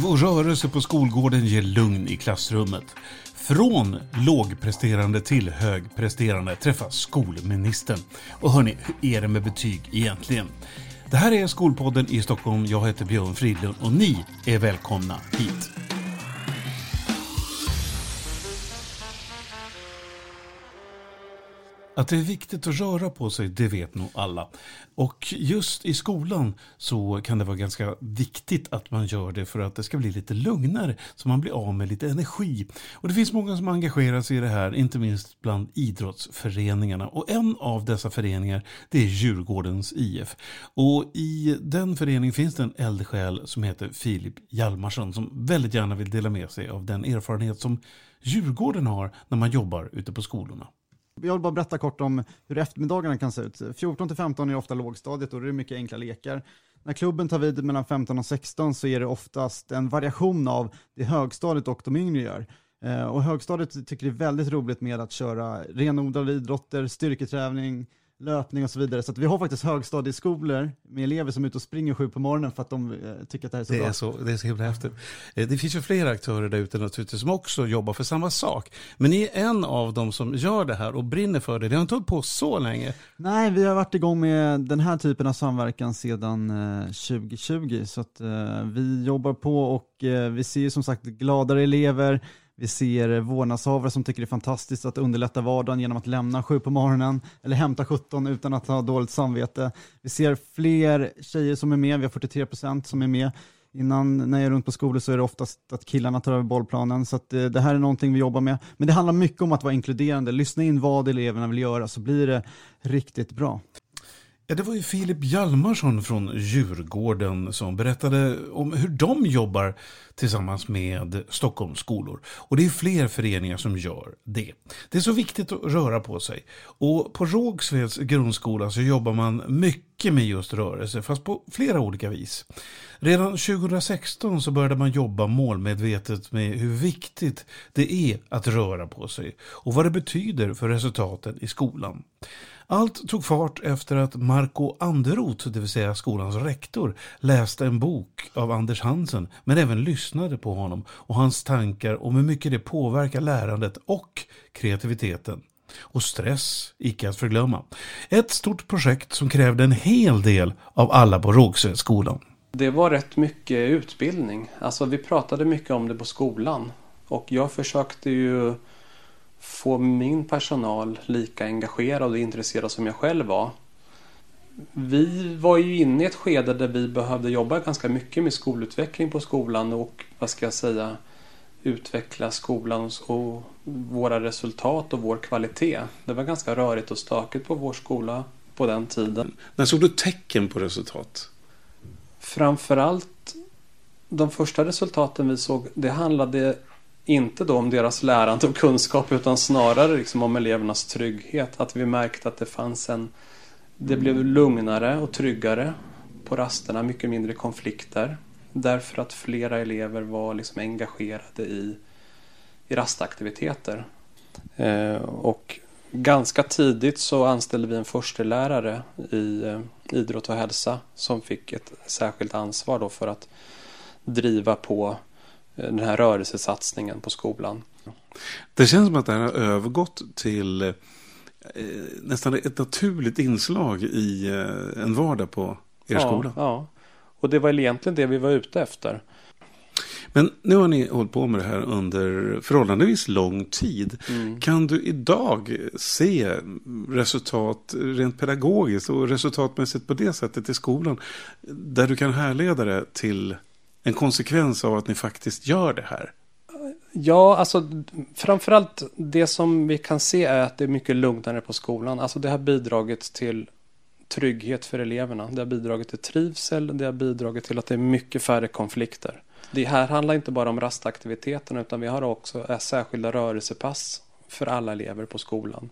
Liv och rörelse på skolgården ger lugn i klassrummet. Från lågpresterande till högpresterande träffas skolministern. Och hörni, hur är det med betyg egentligen? Det här är Skolpodden i Stockholm. Jag heter Björn Fridlund och ni är välkomna hit. Att det är viktigt att röra på sig, det vet nog alla. Och just i skolan så kan det vara ganska viktigt att man gör det för att det ska bli lite lugnare, så man blir av med lite energi. Och det finns många som engagerar sig i det här, inte minst bland idrottsföreningarna. Och en av dessa föreningar, det är Djurgårdens IF. Och i den föreningen finns det en eldsjäl som heter Filip Hjalmarsson som väldigt gärna vill dela med sig av den erfarenhet som Djurgården har när man jobbar ute på skolorna. Jag vill bara berätta kort om hur eftermiddagarna kan se ut. 14 till 15 är ofta lågstadiet och det är mycket enkla lekar. När klubben tar vid mellan 15 och 16 så är det oftast en variation av det högstadiet och de yngre gör. Eh, och högstadiet tycker det är väldigt roligt med att köra renodlade idrotter, styrketräning, löpning och så vidare. Så vi har faktiskt högstadieskolor med elever som är ute och springer sju på morgonen för att de eh, tycker att det här är så det bra. Är så, det är så himla häftigt. Eh, det finns ju flera aktörer där ute naturligtvis som också jobbar för samma sak. Men ni är en av dem som gör det här och brinner för det. Det har inte hållit på så länge. Nej, vi har varit igång med den här typen av samverkan sedan 2020. Eh, så att vi jobbar på och vi ser som sagt gladare elever, vi ser vårdnadshavare som tycker det är fantastiskt att underlätta vardagen genom att lämna sju på morgonen eller hämta 17 utan att ha dåligt samvete. Vi ser fler tjejer som är med, vi har 43 procent som är med. Innan när jag är runt på skolor så är det oftast att killarna tar över bollplanen. Så att, eh, det här är någonting vi jobbar med. Men det handlar mycket om att vara inkluderande. Lyssna in vad eleverna vill göra så blir det riktigt bra. Ja, det var ju Filip Hjalmarsson från Djurgården som berättade om hur de jobbar tillsammans med Stockholms skolor. Och det är fler föreningar som gör det. Det är så viktigt att röra på sig. Och på Rågsveds grundskola så jobbar man mycket med just rörelse, fast på flera olika vis. Redan 2016 så började man jobba målmedvetet med hur viktigt det är att röra på sig och vad det betyder för resultaten i skolan. Allt tog fart efter att Marco Anderoth, det vill säga skolans rektor, läste en bok av Anders Hansen, men även lyssnade på honom och hans tankar om hur mycket det påverkar lärandet och kreativiteten. Och stress, icke att förglömma. Ett stort projekt som krävde en hel del av alla på Rågsvedsskolan. Det var rätt mycket utbildning. Alltså vi pratade mycket om det på skolan. Och jag försökte ju få min personal lika engagerad och intresserad som jag själv var. Vi var ju inne i ett skede där vi behövde jobba ganska mycket med skolutveckling på skolan och vad ska jag säga utveckla skolan och våra resultat och vår kvalitet. Det var ganska rörigt och stökigt på vår skola på den tiden. När såg du tecken på resultat? Framförallt de första resultaten vi såg, det handlade inte då om deras lärande och kunskap utan snarare liksom om elevernas trygghet. Att vi märkte att det fanns en... Det blev lugnare och tryggare på rasterna, mycket mindre konflikter. Därför att flera elever var liksom engagerade i, i rastaktiviteter. Eh, och ganska tidigt så anställde vi en förstelärare i eh, idrott och hälsa som fick ett särskilt ansvar då för att driva på den här rörelsesatsningen på skolan. Det känns som att det här har övergått till eh, nästan ett naturligt inslag i eh, en vardag på er ja, skola. Ja, och det var egentligen det vi var ute efter. Men nu har ni hållit på med det här under förhållandevis lång tid. Mm. Kan du idag se resultat rent pedagogiskt och resultatmässigt på det sättet i skolan där du kan härleda det till en konsekvens av att ni faktiskt gör det här? Ja, alltså framförallt det som vi kan se är att det är mycket lugnare på skolan. Alltså det har bidragit till trygghet för eleverna. Det har bidragit till trivsel. Det har bidragit till att det är mycket färre konflikter. Det här handlar inte bara om rastaktiviteterna utan vi har också särskilda rörelsepass för alla elever på skolan.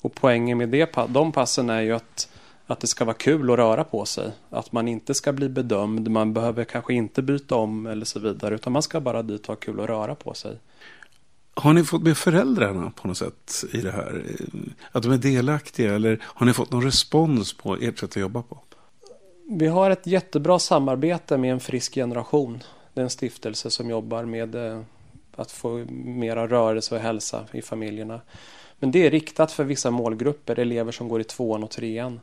Och poängen med det, de passen är ju att att det ska vara kul att röra på sig. Att man inte ska bli bedömd, man behöver kanske inte byta om eller så vidare. Utan man ska bara dit och ha kul att röra på sig. Har ni fått med föräldrarna på något sätt i det här? Att de är delaktiga eller har ni fått någon respons på ert sätt att jobba på? Vi har ett jättebra samarbete med en frisk generation. Det är en stiftelse som jobbar med eh, att få mera rörelse och hälsa i familjerna. Men det är riktat för vissa målgrupper, elever som går i tvåan och trean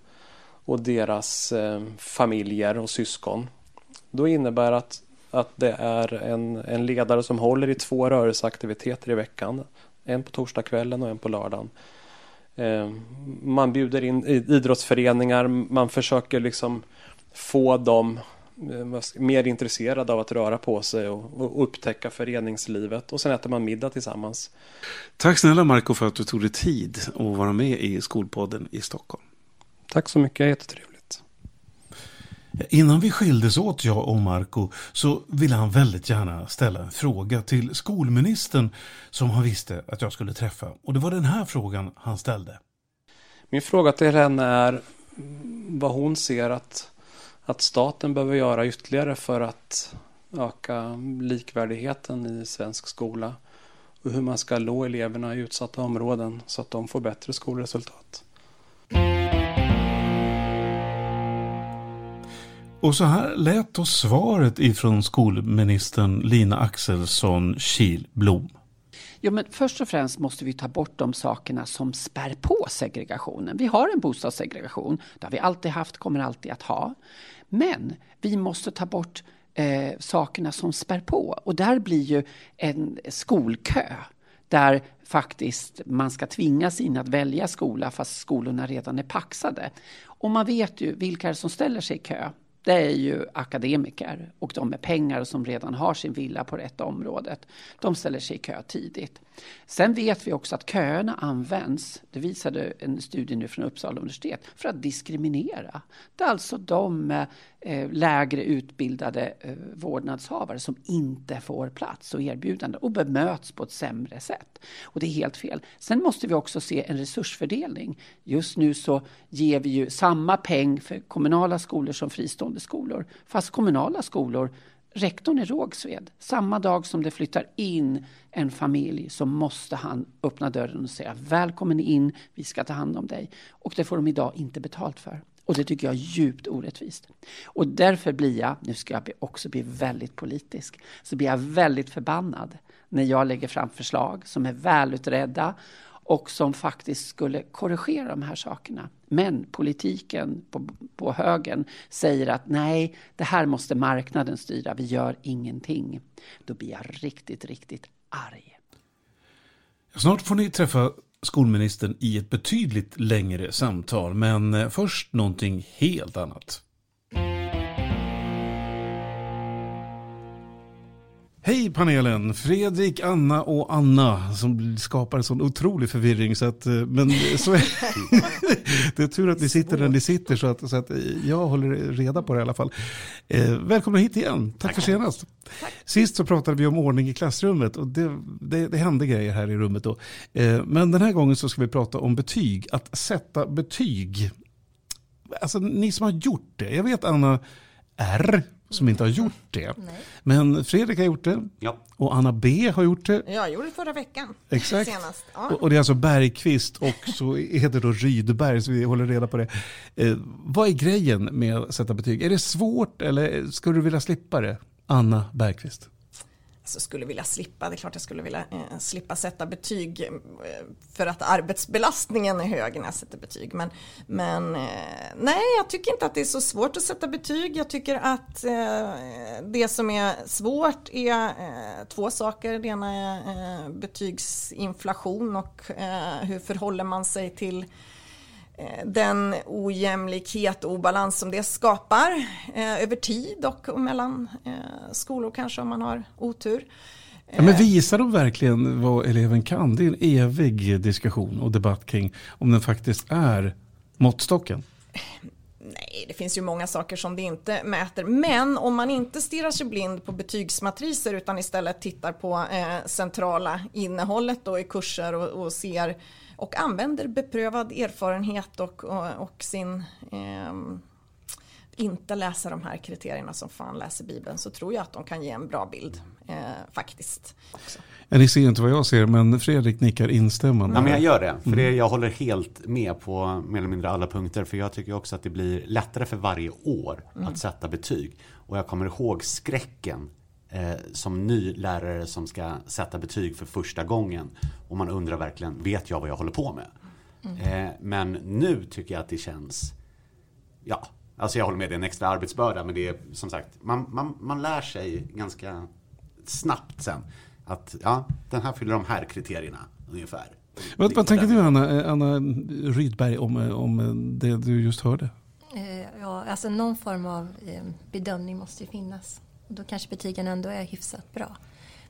och deras eh, familjer och syskon. Då innebär att, att det är en, en ledare som håller i två rörelseaktiviteter i veckan. En på torsdagskvällen och en på lördagen. Eh, man bjuder in idrottsföreningar, man försöker liksom få dem eh, mer intresserade av att röra på sig och, och, upptäcka föreningslivet och sen äter man middag tillsammans. Tack snälla Marco för att du tog dig tid att vara med i Skolpodden i Stockholm. Tack så mycket, jättetrevligt. Innan vi skildes åt, jag och Marco, så ville han väldigt gärna ställa en fråga till skolministern som han visste att jag skulle träffa. Och det var den här frågan han ställde. Min fråga till henne är vad hon ser att, att staten behöver göra ytterligare för att öka likvärdigheten i svensk skola och hur man ska nå eleverna i utsatta områden så att de får bättre skolresultat. Och så här lät då svaret ifrån skolministern Lina Axelsson Kilblom. Ja, men först och främst måste vi ta bort de sakerna som spär på segregationen. Vi har en bostadssegregation, det har vi alltid haft, kommer alltid att ha. Men vi måste ta bort eh, sakerna som spär på och där blir ju en skolkö där faktiskt man ska tvingas in att välja skola fast skolorna redan är paxade. Och man vet ju vilka som ställer sig i kö det är ju akademiker och de med pengar som redan har sin villa på rätt området. De ställer sig i kö tidigt. Sen vet vi också att köerna används, det visade en studie nu från Uppsala universitet, för att diskriminera. Det är alltså de eh, lägre utbildade eh, vårdnadshavare som inte får plats och erbjudande och bemöts på ett sämre sätt. Och det är helt fel. Sen måste vi också se en resursfördelning. Just nu så ger vi ju samma peng för kommunala skolor som fristående skolor. Fast kommunala skolor rektorn i Rågsved, samma dag som det flyttar in en familj så måste han öppna dörren och säga välkommen in, vi ska ta hand om dig. Och det får de idag inte betalt för. Och det tycker jag är djupt orättvist. Och därför blir jag, nu ska jag också bli väldigt politisk, så blir jag väldigt förbannad när jag lägger fram förslag som är välutredda och som faktiskt skulle korrigera de här sakerna. Men politiken på, på högen säger att nej, det här måste marknaden styra, vi gör ingenting. Då blir jag riktigt, riktigt arg. Snart får ni träffa skolministern i ett betydligt längre samtal, men eh, först någonting helt annat. Hej panelen! Fredrik, Anna och Anna som skapar en sån otrolig förvirring. Så att, eh, men så är, det är tur att ni sitter där ni sitter så att, så att jag håller reda på det i alla fall. Eh, välkomna hit igen. Tack, Tack för senast. Tack. Sist så pratade vi om ordning i klassrummet och det, det, det hände grejer här i rummet då. Eh, men den här gången så ska vi prata om betyg. Att sätta betyg. Alltså ni som har gjort det. Jag vet Anna R som inte har gjort det. Nej. Men Fredrik har gjort det. Ja. Och Anna B har gjort det. Jag gjorde det förra veckan. Exakt. Senast. Ja. Och, och, det är alltså Bergqvist och så heter det då Rydberg, så vi håller reda på det. Eh, vad är grejen med att sätta betyg? Är det svårt eller skulle du vilja slippa det? Anna Bergqvist alltså skulle vilja slippa, det är klart jag skulle vilja eh, slippa sätta betyg eh, för att arbetsbelastningen är hög när jag sätter betyg. Men, men eh, nej, jag tycker inte att det är så svårt att sätta betyg. Jag tycker att eh, det som är svårt är eh, två saker. Det ena är eh, betygsinflation och eh, hur förhåller man sig till Eh, den ojämlikhet och obalans som det skapar eh, över tid och mellan eh, skolor kanske om man har otur. Ja, men visar de verkligen vad eleven kan? Det är en evig diskussion och debatt kring om den faktiskt är måttstocken. Nej, det finns ju många saker som det inte mäter. Men om man inte stirrar sig blind på betygsmatriser utan istället tittar på eh, centrala innehållet då i kurser och, och ser och använder beprövad erfarenhet och, och, och sin eh, inte läsa de här kriterierna som fan läser Bibeln så tror jag att de kan ge en bra bild eh, faktiskt. Också. Ni ser inte vad jag ser men Fredrik nickar instämmande. Ja, men jag gör det, för det, mm. jag håller helt med på mer eller mindre alla punkter för jag tycker också att det blir lättare för varje år mm. att sätta betyg. Och jag kommer ihåg skräcken eh, som ny lärare som ska sätta betyg för första gången. Och man undrar verkligen, vet jag vad jag håller på med? Eh, men nu tycker jag att det känns, ja, alltså jag håller med, det är en extra arbetsbörda. Men det är som sagt, man, man, man lär sig ganska snabbt sen. Att ja, den här fyller de här kriterierna ungefär. Vad, vad tänker du Anna, eh, Anna Rydberg om, eh, om eh, det du just hörde? Ja, alltså någon form av bedömning måste ju finnas. Och då kanske betygen ändå är hyfsat bra.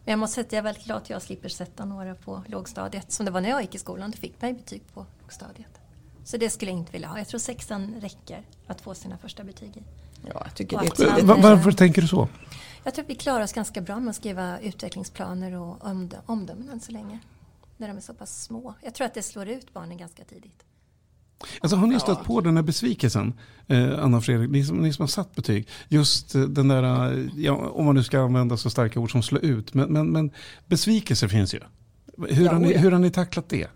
Men jag måste säga att jag är väldigt glad att jag slipper sätta några på lågstadiet. Som det var när jag gick i skolan, då fick man betyg på lågstadiet. Så det skulle jag inte vilja ha. Jag tror sexan räcker att få sina första betyg i. Ja, jag tycker Och det man- Varför tänker du så? Jag tror att vi klarar oss ganska bra med att skriva utvecklingsplaner och omdö- omdömen än så länge. När de är så pass små. Jag tror att det slår ut barnen ganska tidigt. Alltså, har ni stött på den här besvikelsen, eh, Anna och Fredrik, ni som, ni som har satt betyg? Just eh, den där, eh, ja, om man nu ska använda så starka ord som slå ut, men, men, men besvikelser finns ju. Hur, Ja, har ni, hur har ni tacklat det?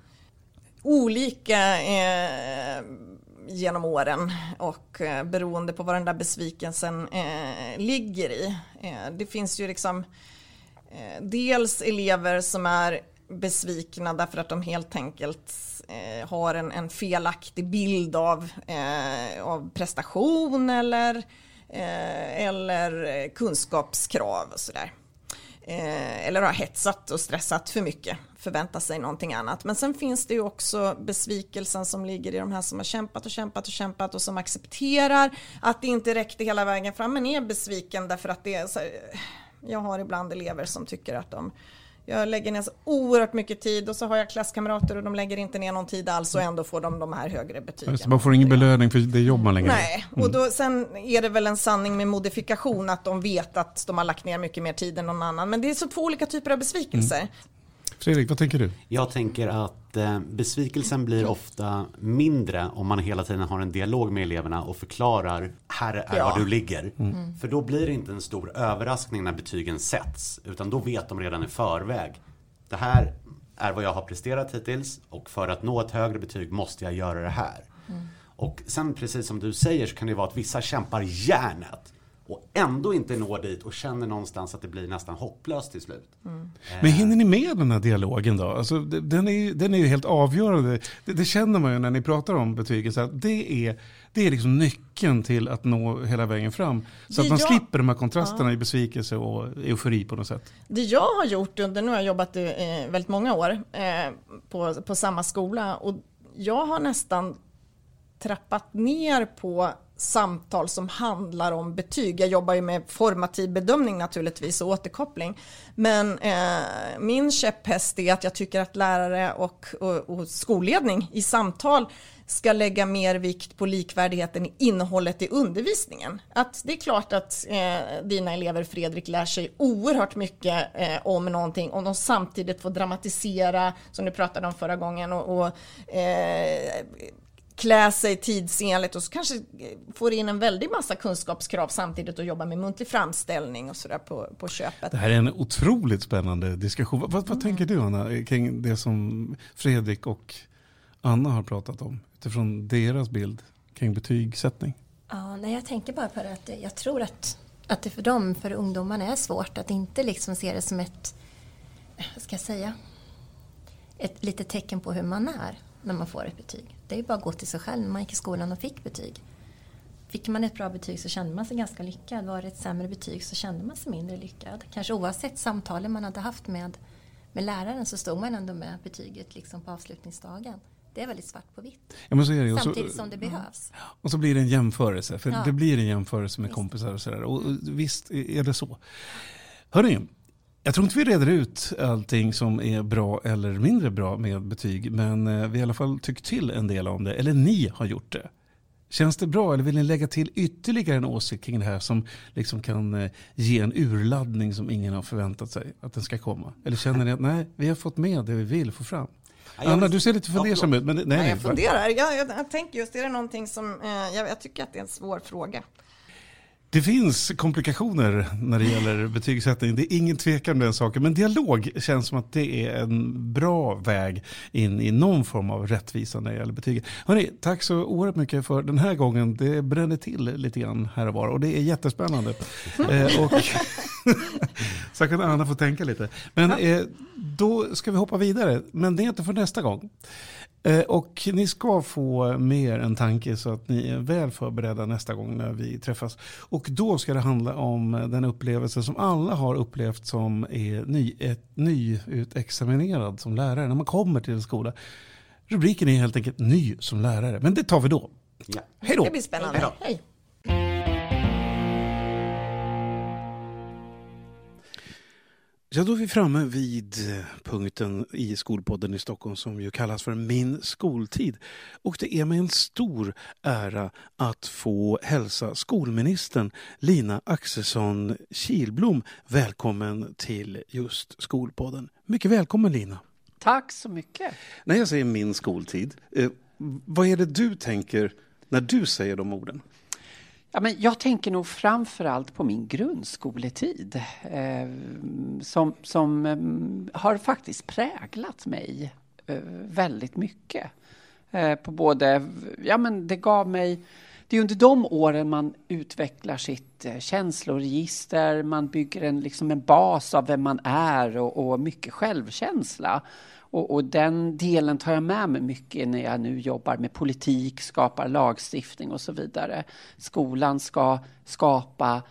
olika eh, genom åren och eh, beroende på vad den där besvikelsen eh, ligger i. Eh, det finns ju liksom dels elever som är besvikna därför att de helt enkelt eh, har en, en felaktig bild av, eh, av prestation eller, eh, eller kunskapskrav och sådär. Eh, eller har hetsat och stressat för mycket, förväntar sig någonting annat. Men sen finns det ju också besvikelsen som ligger i de här som har kämpat och kämpat och kämpat och som accepterar att det inte räckte hela vägen fram men är besviken därför att det är så här, jag har ibland elever som tycker att de jag lägger ner så oerhört mycket tid och så har jag klasskamrater och de lägger inte ner någon tid alls och ändå får de de här högre betygen. Så man får ingen belöning för det jobb man lägger ner. Nej, och då, sen är det väl en sanning med modifikation att de vet att de har lagt ner mycket mer tid än någon annan. Men det är så två olika typer av besvikelser. Fredrik, vad tänker du? Jag tänker att eh, besvikelsen blir ofta mindre om man hela tiden har en dialog med eleverna och förklarar här är Ja. var du ligger. För då blir det inte en stor överraskning när betygen sätts. Utan då vet de redan i förväg. Det här är vad jag har presterat hittills och för att nå ett högre betyg måste jag göra det här. Och sen precis som du säger så kan det vara att vissa kämpar järnet och ändå inte når dit och känner någonstans att det blir nästan hopplöst till slut. Men hinner ni med den här dialogen då? Alltså, den, är ju, den är ju helt avgörande. Det, det känner man ju när ni pratar om betygen. Så att det, är, det är liksom nyckeln till att nå hela vägen fram. Så att Det man jag- slipper de här kontrasterna i besvikelse och eufori på något sätt. Det jag har gjort under, nu har jag jobbat eh, väldigt många år eh, på, på samma skola och jag har nästan trappat ner på samtal som handlar om betyg. Jag jobbar ju med formativ bedömning naturligtvis och återkoppling. Men eh, min käpphäst är att jag tycker att lärare och, och, och skolledning i samtal ska lägga mer vikt på likvärdigheten i innehållet i undervisningen. Att det är klart att eh, dina elever Fredrik lär sig oerhört mycket eh, om någonting om de samtidigt får dramatisera, som du pratade om förra gången, och, och eh, klä sig tidsenligt och så kanske får in en väldig massa kunskapskrav samtidigt och jobba med muntlig framställning och sådär på, på köpet. Det här är en otroligt spännande diskussion. Vad, vad, vad tänker du Anna kring det som Fredrik och Anna har pratat om utifrån deras bild kring betygssättning? Ja, nej, jag tänker bara på det att jag tror att, att det för dem, för ungdomarna, är svårt att inte liksom se det som ett, vad ska jag säga, ett litet tecken på hur man är när man får ett betyg. Det är bara att gå till sig själv när man gick i skolan och fick betyg. Fick man ett bra betyg så kände man sig ganska lyckad. Var det ett sämre betyg så kände man sig mindre lyckad. Kanske oavsett samtalen man hade haft med, med läraren så stod man ändå med betyget liksom på avslutningsdagen. Det är väldigt svart på vitt. Ja, så Samtidigt som det behövs. och så blir det en jämförelse. För Ja. det blir en jämförelse med Visst. kompisar och sådär. Och och visst är det så. Hörrni, jag tror inte vi reder ut allting som är bra eller mindre bra med betyg. Men eh, vi har i alla fall tyckt till en del om det. Eller ni har gjort det. Känns det bra eller vill ni lägga till ytterligare en åsikt kring det här som liksom kan eh, ge en urladdning som ingen har förväntat sig att den ska komma? Eller känner ni att nej, vi har fått med det vi vill få fram? Ja, Anna, du ser lite fundersam ut. Men Nej, nej, jag funderar. Jag, jag, jag tänker just, är det någonting som, eh, jag, jag tycker att det är en svår fråga. Det finns komplikationer när det gäller betygssättning. Det är ingen tvekan om den saken. Men dialog känns som att det är en bra väg in i någon form av rättvisa när det gäller betyg. Hörrni, tack så oerhört mycket för den här gången. Det bränner till lite grann här och var och det är jättespännande. eh, och så kan Anna få tänka lite. Men eh, då ska vi hoppa vidare. Men det är inte för nästa gång. Eh, och ni ska få mer en tanke så att ni är väl förberedda nästa gång när vi träffas. Och då ska det handla om den upplevelse som alla har upplevt som är ny, ett, nyutexaminerad som lärare när man kommer till en skola. Rubriken är helt enkelt ny som lärare, men det tar vi då. Ja. Hej då! Det blir spännande. Hej. Ja, då är vi framme vid punkten i Skolpodden i Stockholm som ju kallas för Min skoltid. Och det är med en stor ära att få hälsa skolministern Lina Axelsson Kilblom välkommen till just Skolpodden. Mycket välkommen Lina! Tack så mycket. När jag säger min skoltid, eh, vad är det du tänker när du säger de orden? Ja, men jag tänker nog framför allt på min grundskoletid eh, som, som eh, har faktiskt präglat mig eh, väldigt mycket. Eh, på både, ja men det gav mig, det är under de åren man utvecklar sitt eh, känsloregister, man bygger en, liksom en bas av vem man är och, och mycket självkänsla. Och, och, den delen tar jag med mig mycket när jag nu jobbar med politik, skapar lagstiftning och så vidare. Skolan ska skapa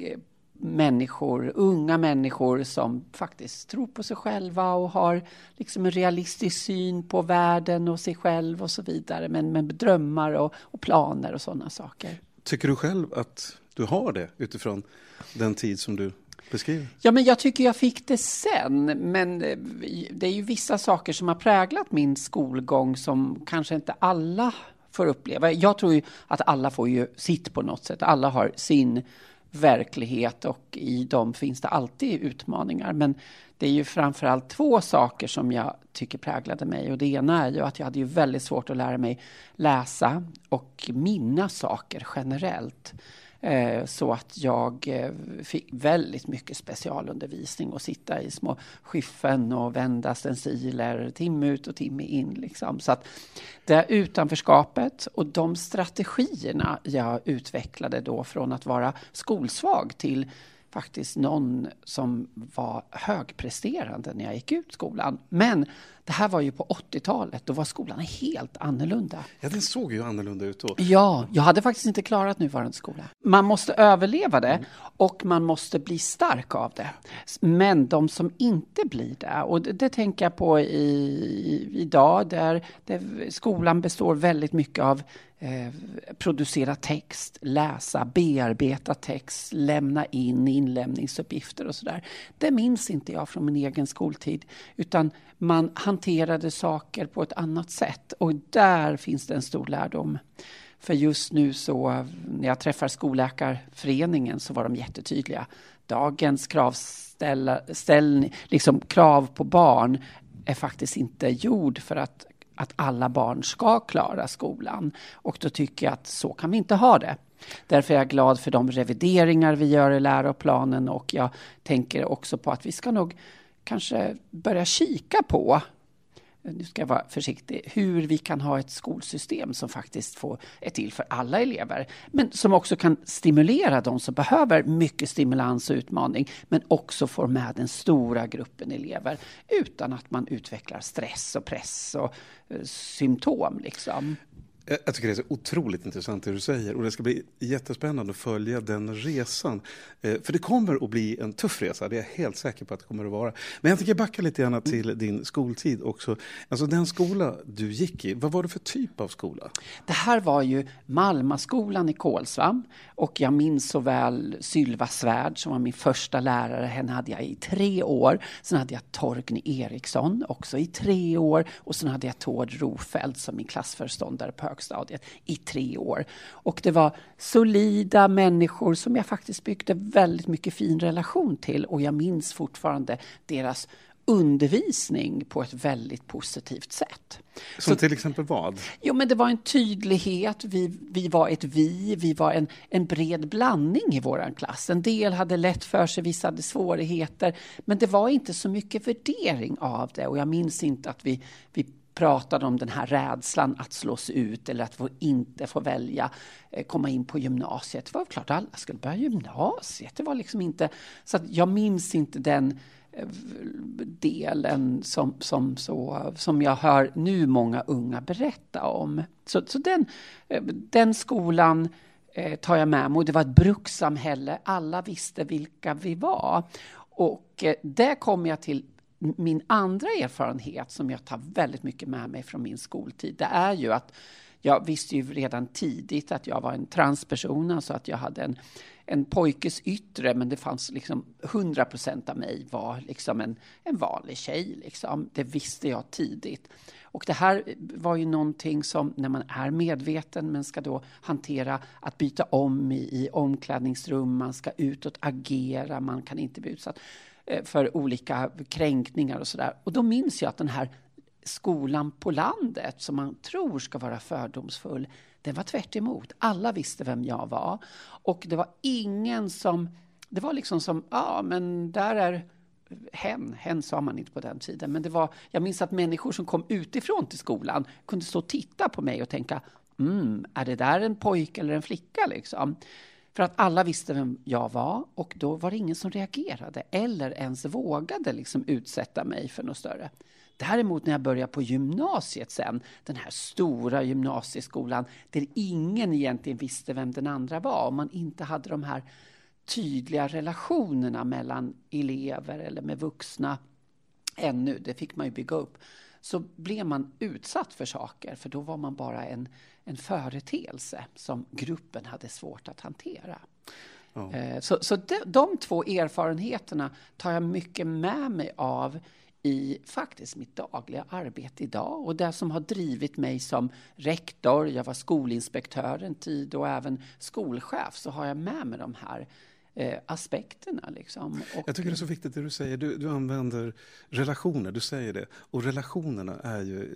eh, människor, unga människor som faktiskt tror på sig själva och har liksom en realistisk syn på världen och sig själv och så vidare. Men med drömmar och, och planer och sådana saker. Tycker du själv att du har det utifrån den tid som du Beskriv. Ja, men jag tycker jag fick det sen. Men eh, det är ju vissa saker som har präglat min skolgång som kanske inte alla får uppleva. Jag tror ju att alla får ju sitt på något sätt. Alla har sin verklighet och i dem finns det alltid utmaningar. Men det är ju framförallt två saker som jag tycker präglade mig. Och det ena är ju att jag hade ju väldigt svårt att lära mig läsa och minnas saker generellt. Eh, så att jag eh, fick väldigt mycket specialundervisning och sitta i små skiffen och vända stenciler timme ut och timme in. Liksom. Så att det utanförskapet och de strategierna jag utvecklade då från att vara skolsvag till faktiskt någon som var högpresterande när jag gick ut skolan. Men det här var ju på 80-talet, då var skolan helt annorlunda. Ja, den såg ju annorlunda ut då. Ja, jag hade faktiskt inte klarat nuvarande skola. Man måste överleva det och man måste bli stark av det. Men de som inte blir det, och det, det tänker jag på i, idag, där, där skolan består väldigt mycket av Eh, producera text, läsa, bearbeta text, lämna in inlämningsuppgifter och sådär. Det minns inte jag från min egen skoltid, utan man hanterade saker på ett annat sätt och där finns det en stor lärdom. För just nu så, när jag träffar Skolläkarföreningen så var de jättetydliga. Dagens kravställ, liksom krav på barn är faktiskt inte gjord för att att alla barn ska klara skolan. Och då tycker jag att så kan vi inte ha det. Därför är jag glad för de revideringar vi gör i läroplanen och jag tänker också på att vi ska nog kanske börja kika på nu ska jag vara försiktig, hur vi kan ha ett skolsystem som faktiskt får, är till för alla elever, men som också kan stimulera de som behöver mycket stimulans och utmaning, men också får med den stora gruppen elever utan att man utvecklar stress och press och eh, symptom. Liksom. Jag tycker det är så otroligt intressant det du säger och det ska bli jättespännande att följa den resan. Eh, för det kommer att bli en tuff resa, det är jag helt säker på att det kommer att vara. Men jag tänker backa lite grann till din skoltid också. Alltså den skola du gick i, vad var det för typ av skola? Det här var ju Malmaskolan i Kolsva och jag minns så väl Sylva Svärd som var min första lärare. Henne hade jag i tre år. Sen hade jag Torgny Eriksson också i tre år och sen hade jag Tord Rofeld som min klassföreståndare på högstadiet i tre år. Och det var solida människor som jag faktiskt byggde väldigt mycket fin relation till och jag minns fortfarande deras undervisning på ett väldigt positivt sätt. Som Så- till exempel vad? Jo, men det var en tydlighet. Vi, vi var ett vi. Vi var en, en bred blandning i vår klass. En del hade lätt för sig, vissa hade svårigheter. Men det var inte så mycket värdering av det. Och jag minns inte att vi, vi pratade om den här rädslan att slås ut eller att få inte få välja eh, komma in på gymnasiet. Det var klart att alla skulle börja gymnasiet. Det var liksom inte... Så att jag minns inte den eh, delen som, som, så, som jag hör nu många unga berätta om. Så, så den, eh, den skolan eh, tar jag med mig. Och det var ett brukssamhälle. Alla visste vilka vi var. Och eh, där kommer jag till min andra erfarenhet som jag tar väldigt mycket med mig från min skoltid. Det är ju att jag visste ju redan tidigt att jag var en transperson, alltså att jag hade en, en pojkes yttre, men det fanns liksom 100 procent av mig var liksom en, en vanlig tjej. Liksom. Det visste jag tidigt. Och det här var ju någonting som när man är medveten men ska då hantera att byta om i, i omklädningsrum, man ska utåt agera, man kan inte bli utsatt Eh, för olika kränkningar och sådär. Och då minns jag att den här skolan på landet som man tror ska vara fördomsfull, den var tvärt emot. Alla visste vem jag var. Och det var ingen som... Det var liksom som, ja men där är hen, hen sa man inte på den tiden, men det var, jag minns att människor som kom utifrån till skolan kunde stå och titta på mig och tänka, mm, är det där en pojke eller en flicka liksom? För att alla visste vem jag var och då var det ingen som reagerade eller ens vågade liksom utsätta mig för något större. Däremot när jag började på gymnasiet sen, den här stora gymnasieskolan där ingen egentligen visste vem den andra var och man inte hade de här tydliga relationerna mellan elever eller med vuxna ännu, det fick man ju bygga upp, så blev man utsatt för saker för då var man bara en, en företeelse som gruppen hade svårt att hantera. Ja. Eh, Så, så de, de två erfarenheterna tar jag mycket med mig av i faktiskt mitt dagliga arbete idag och det som har drivit mig som rektor, jag var skolinspektör en tid och även skolchef så har jag med mig de här eh, aspekterna. Liksom. Och, Jag tycker det är så viktigt det du säger. Du, du använder relationer, du säger det. Och relationerna är ju,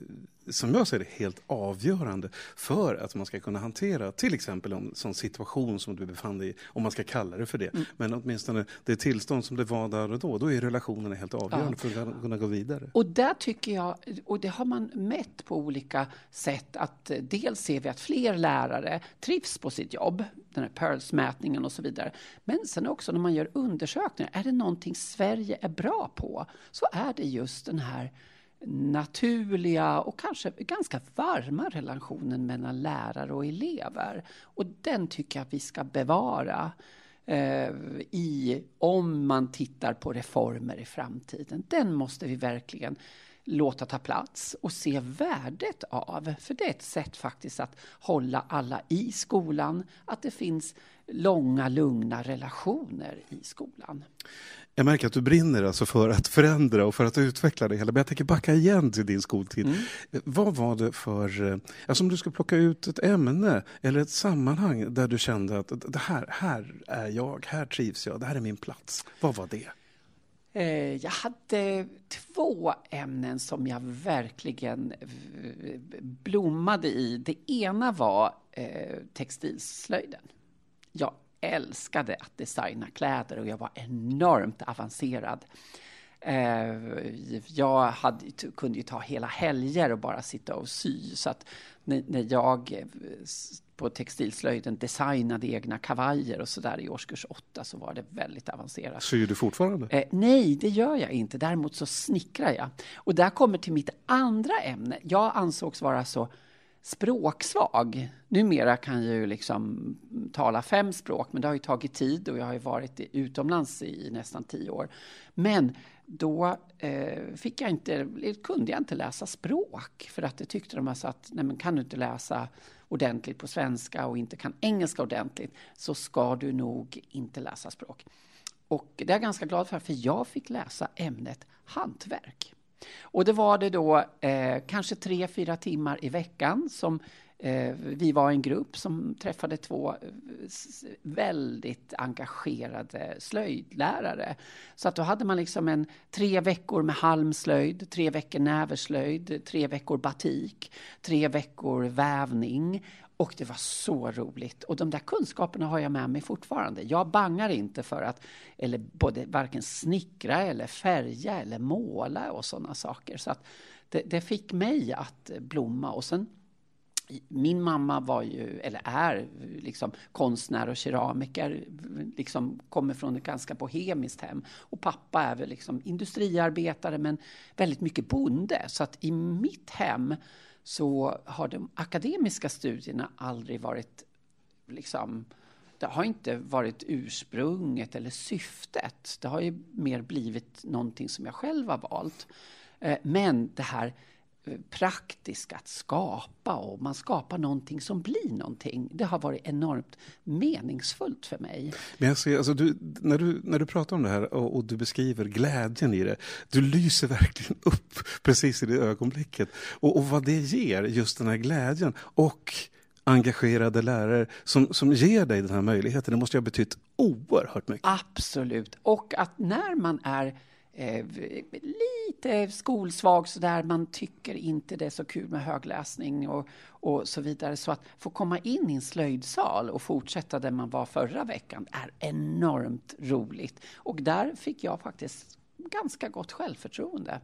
som jag ser det, helt avgörande för att man ska kunna hantera till exempel en sån situation som du befann dig i, om man ska kalla det för det. Mm. Men åtminstone det tillstånd som det var där och då, då är relationerna helt avgörande Ja. för att kunna gå vidare. Och där tycker jag, och det har man mätt på olika sätt, att dels ser vi att fler lärare trivs på sitt jobb, den här PIRLS-mätningen och så vidare. Men sen också när man gör undersökningar, är det någonting Sverige är bra på, så är det just den här naturliga och kanske ganska varma relationen mellan lärare och elever. Och den tycker jag att vi ska bevara eh, i, om man tittar på reformer i framtiden. Den måste vi verkligen låta ta plats och se värdet av. För det är ett sätt faktiskt att hålla alla i skolan, att det finns långa, lugna relationer i skolan. Jag märker att du brinner alltså för att förändra och för att utveckla det hela. Men jag tänker backa igen till din skoltid. Mm. Eh, Vad var det för, eh, alltså om du ska plocka ut ett ämne eller ett sammanhang där du kände att det här, här är jag, här trivs jag, det här är min plats. Vad var det? Eh, Jag hade två ämnen som jag verkligen blommade i. Det ena var textilslöjden. Jag älskade att designa kläder och jag var enormt avancerad. Eh, Jag hade, kunde ju ta hela helger och bara sitta och sy. Så att när jag eh, på textilslöjden designade egna kavajer och så där i årskurs åtta så var det väldigt avancerat. Syr du fortfarande? Eh, nej, det gör jag inte. Däremot så snickrar jag. Och där kommer till mitt andra ämne. Jag ansågs vara så språksvag. Numera kan jag ju liksom tala fem språk, men det har ju tagit tid och jag har ju varit utomlands i nästan tio år. Men då eh, fick jag inte, kunde jag inte läsa språk för att det tyckte de alltså att nej men kan du inte läsa ordentligt på svenska och inte kan engelska ordentligt så ska du nog inte läsa språk. Och det är jag ganska glad för, för jag fick läsa ämnet hantverk. Och det var det då eh, kanske tre, fyra timmar i veckan som Eh, vi var en grupp som träffade två eh, väldigt engagerade slöjdlärare. Så att då hade man liksom en tre veckor med halmslöjd, tre veckor näverslöjd, tre veckor batik, tre veckor vävning. Och det var så roligt. Och de där kunskaperna har jag med mig fortfarande. Jag bangar inte för att eller både varken snickra eller färga eller måla och sådana saker. Så att det, det fick mig att eh, blomma. Och sen min mamma var ju, eller är, liksom konstnär och keramiker. Liksom kommer från ett ganska bohemiskt hem. Och pappa är väl liksom industriarbetare men väldigt mycket bonde. Så att i mitt hem så har de akademiska studierna aldrig varit liksom det har inte varit ursprunget eller syftet. Det har ju mer blivit någonting som jag själv har valt. Eh, men det här praktiska att skapa och man skapar någonting som blir någonting. Det har varit enormt meningsfullt för mig. Men jag ser, alltså du, när, du, när du pratar om det här och, och, du beskriver glädjen i det, du lyser verkligen upp precis i det ögonblicket. Och, och vad det ger, just den här glädjen och engagerade lärare som, som ger dig den här möjligheten, det måste ju ha betytt oerhört mycket. Absolut, och att när man är eh, lite skolsvag så där man tycker inte det är så kul med högläsning och, och så vidare. Så att få komma in i en slöjdsal och fortsätta där man var förra veckan är enormt roligt. Och där fick jag faktiskt ganska gott självförtroende.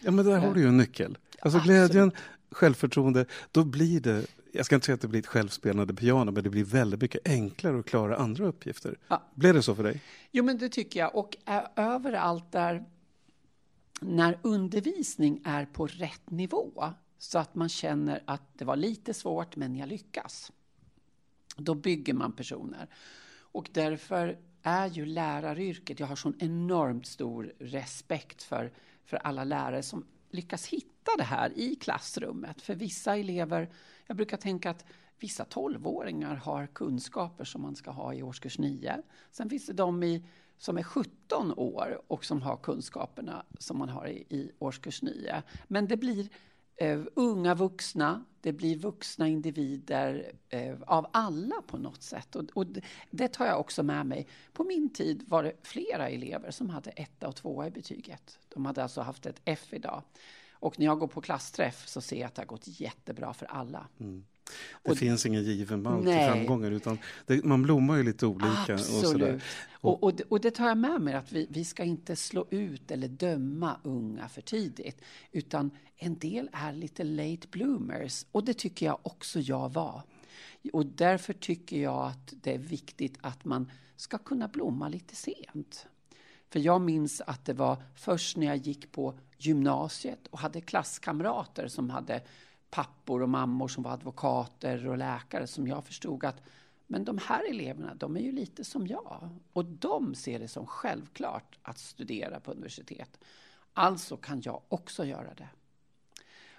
Ja, men där har du ju en nyckel. Alltså glädjen, självförtroende, då blir det jag ska inte säga att det blir ett självspelande piano, men det blir väldigt mycket enklare att klara andra uppgifter. Ja. Blev det så för dig? Jo, men det tycker jag. Och överallt där när undervisning är på rätt nivå, så att man känner att det var lite svårt, men jag lyckas. Då bygger man personer. Och därför är ju läraryrket, jag har sån enormt stor respekt för, för alla lärare som lyckas hitta det här i klassrummet. För vissa elever, jag brukar tänka att vissa tolvåringar har kunskaper som man ska ha i årskurs 9. Sen finns det de i, som är 17 år och som har kunskaperna som man har i, i årskurs 9. Men det blir eh, unga vuxna, det blir vuxna individer eh, av alla på något sätt. Och, och, det tar jag också med mig. På min tid var det flera elever som hade etta och tvåa i betyget. De hade alltså haft ett F idag. Och när jag går på klassträff så ser jag att det har gått jättebra för alla. Mm. Det och, finns ingen given mall till framgångar utan det, man blommar ju lite olika. Absolut. Och, och, och, det, och, det tar jag med mig att vi, vi ska inte slå ut eller döma unga för tidigt. Utan en del är lite late bloomers och det tycker jag också jag var. Och därför tycker jag att det är viktigt att man ska kunna blomma lite sent. För jag minns att det var först när jag gick på gymnasiet och hade klasskamrater som hade pappor och mammor som var advokater och läkare som jag förstod att men de här eleverna, de är ju lite som jag. Och de ser det som självklart att studera på universitet. Alltså kan jag också göra det.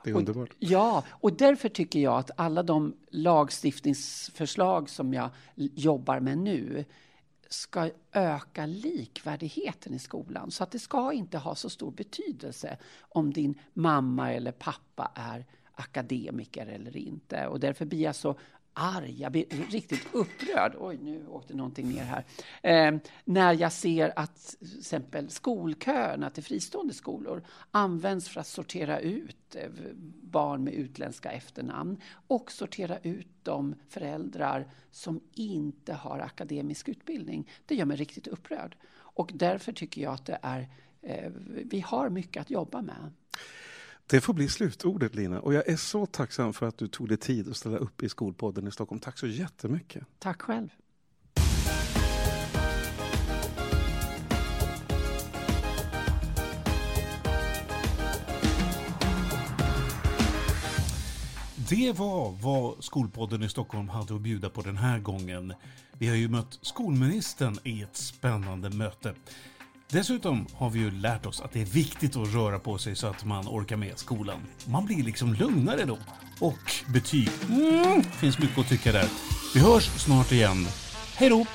Det är underbart. Och, ja, och därför tycker jag att alla de lagstiftningsförslag som jag jobbar med nu ska öka likvärdigheten i skolan. Så att det ska inte ha så stor betydelse om din mamma eller pappa är akademiker eller inte. Och därför blir jag så arg, jag blir riktigt upprörd. Oj, nu åkte någonting ner här. Eh, när jag ser att till exempel skolköerna till fristående skolor används för att sortera ut eh, barn med utländska efternamn och sortera ut de föräldrar som inte har akademisk utbildning. Det gör mig riktigt upprörd. Och därför tycker jag att det är, eh, vi har mycket att jobba med. Det får bli slutordet Lina och jag är så tacksam för att du tog dig tid att ställa upp i Skolpodden i Stockholm. Tack så jättemycket. Tack själv. Det var vad Skolpodden i Stockholm hade att bjuda på den här gången. Vi har ju mött skolministern i ett spännande möte. Dessutom har vi ju lärt oss att det är viktigt att röra på sig så att man orkar med skolan. Man blir liksom lugnare då. Och betyg. Mm, finns mycket att tycka där. Vi hörs snart igen. Hej då!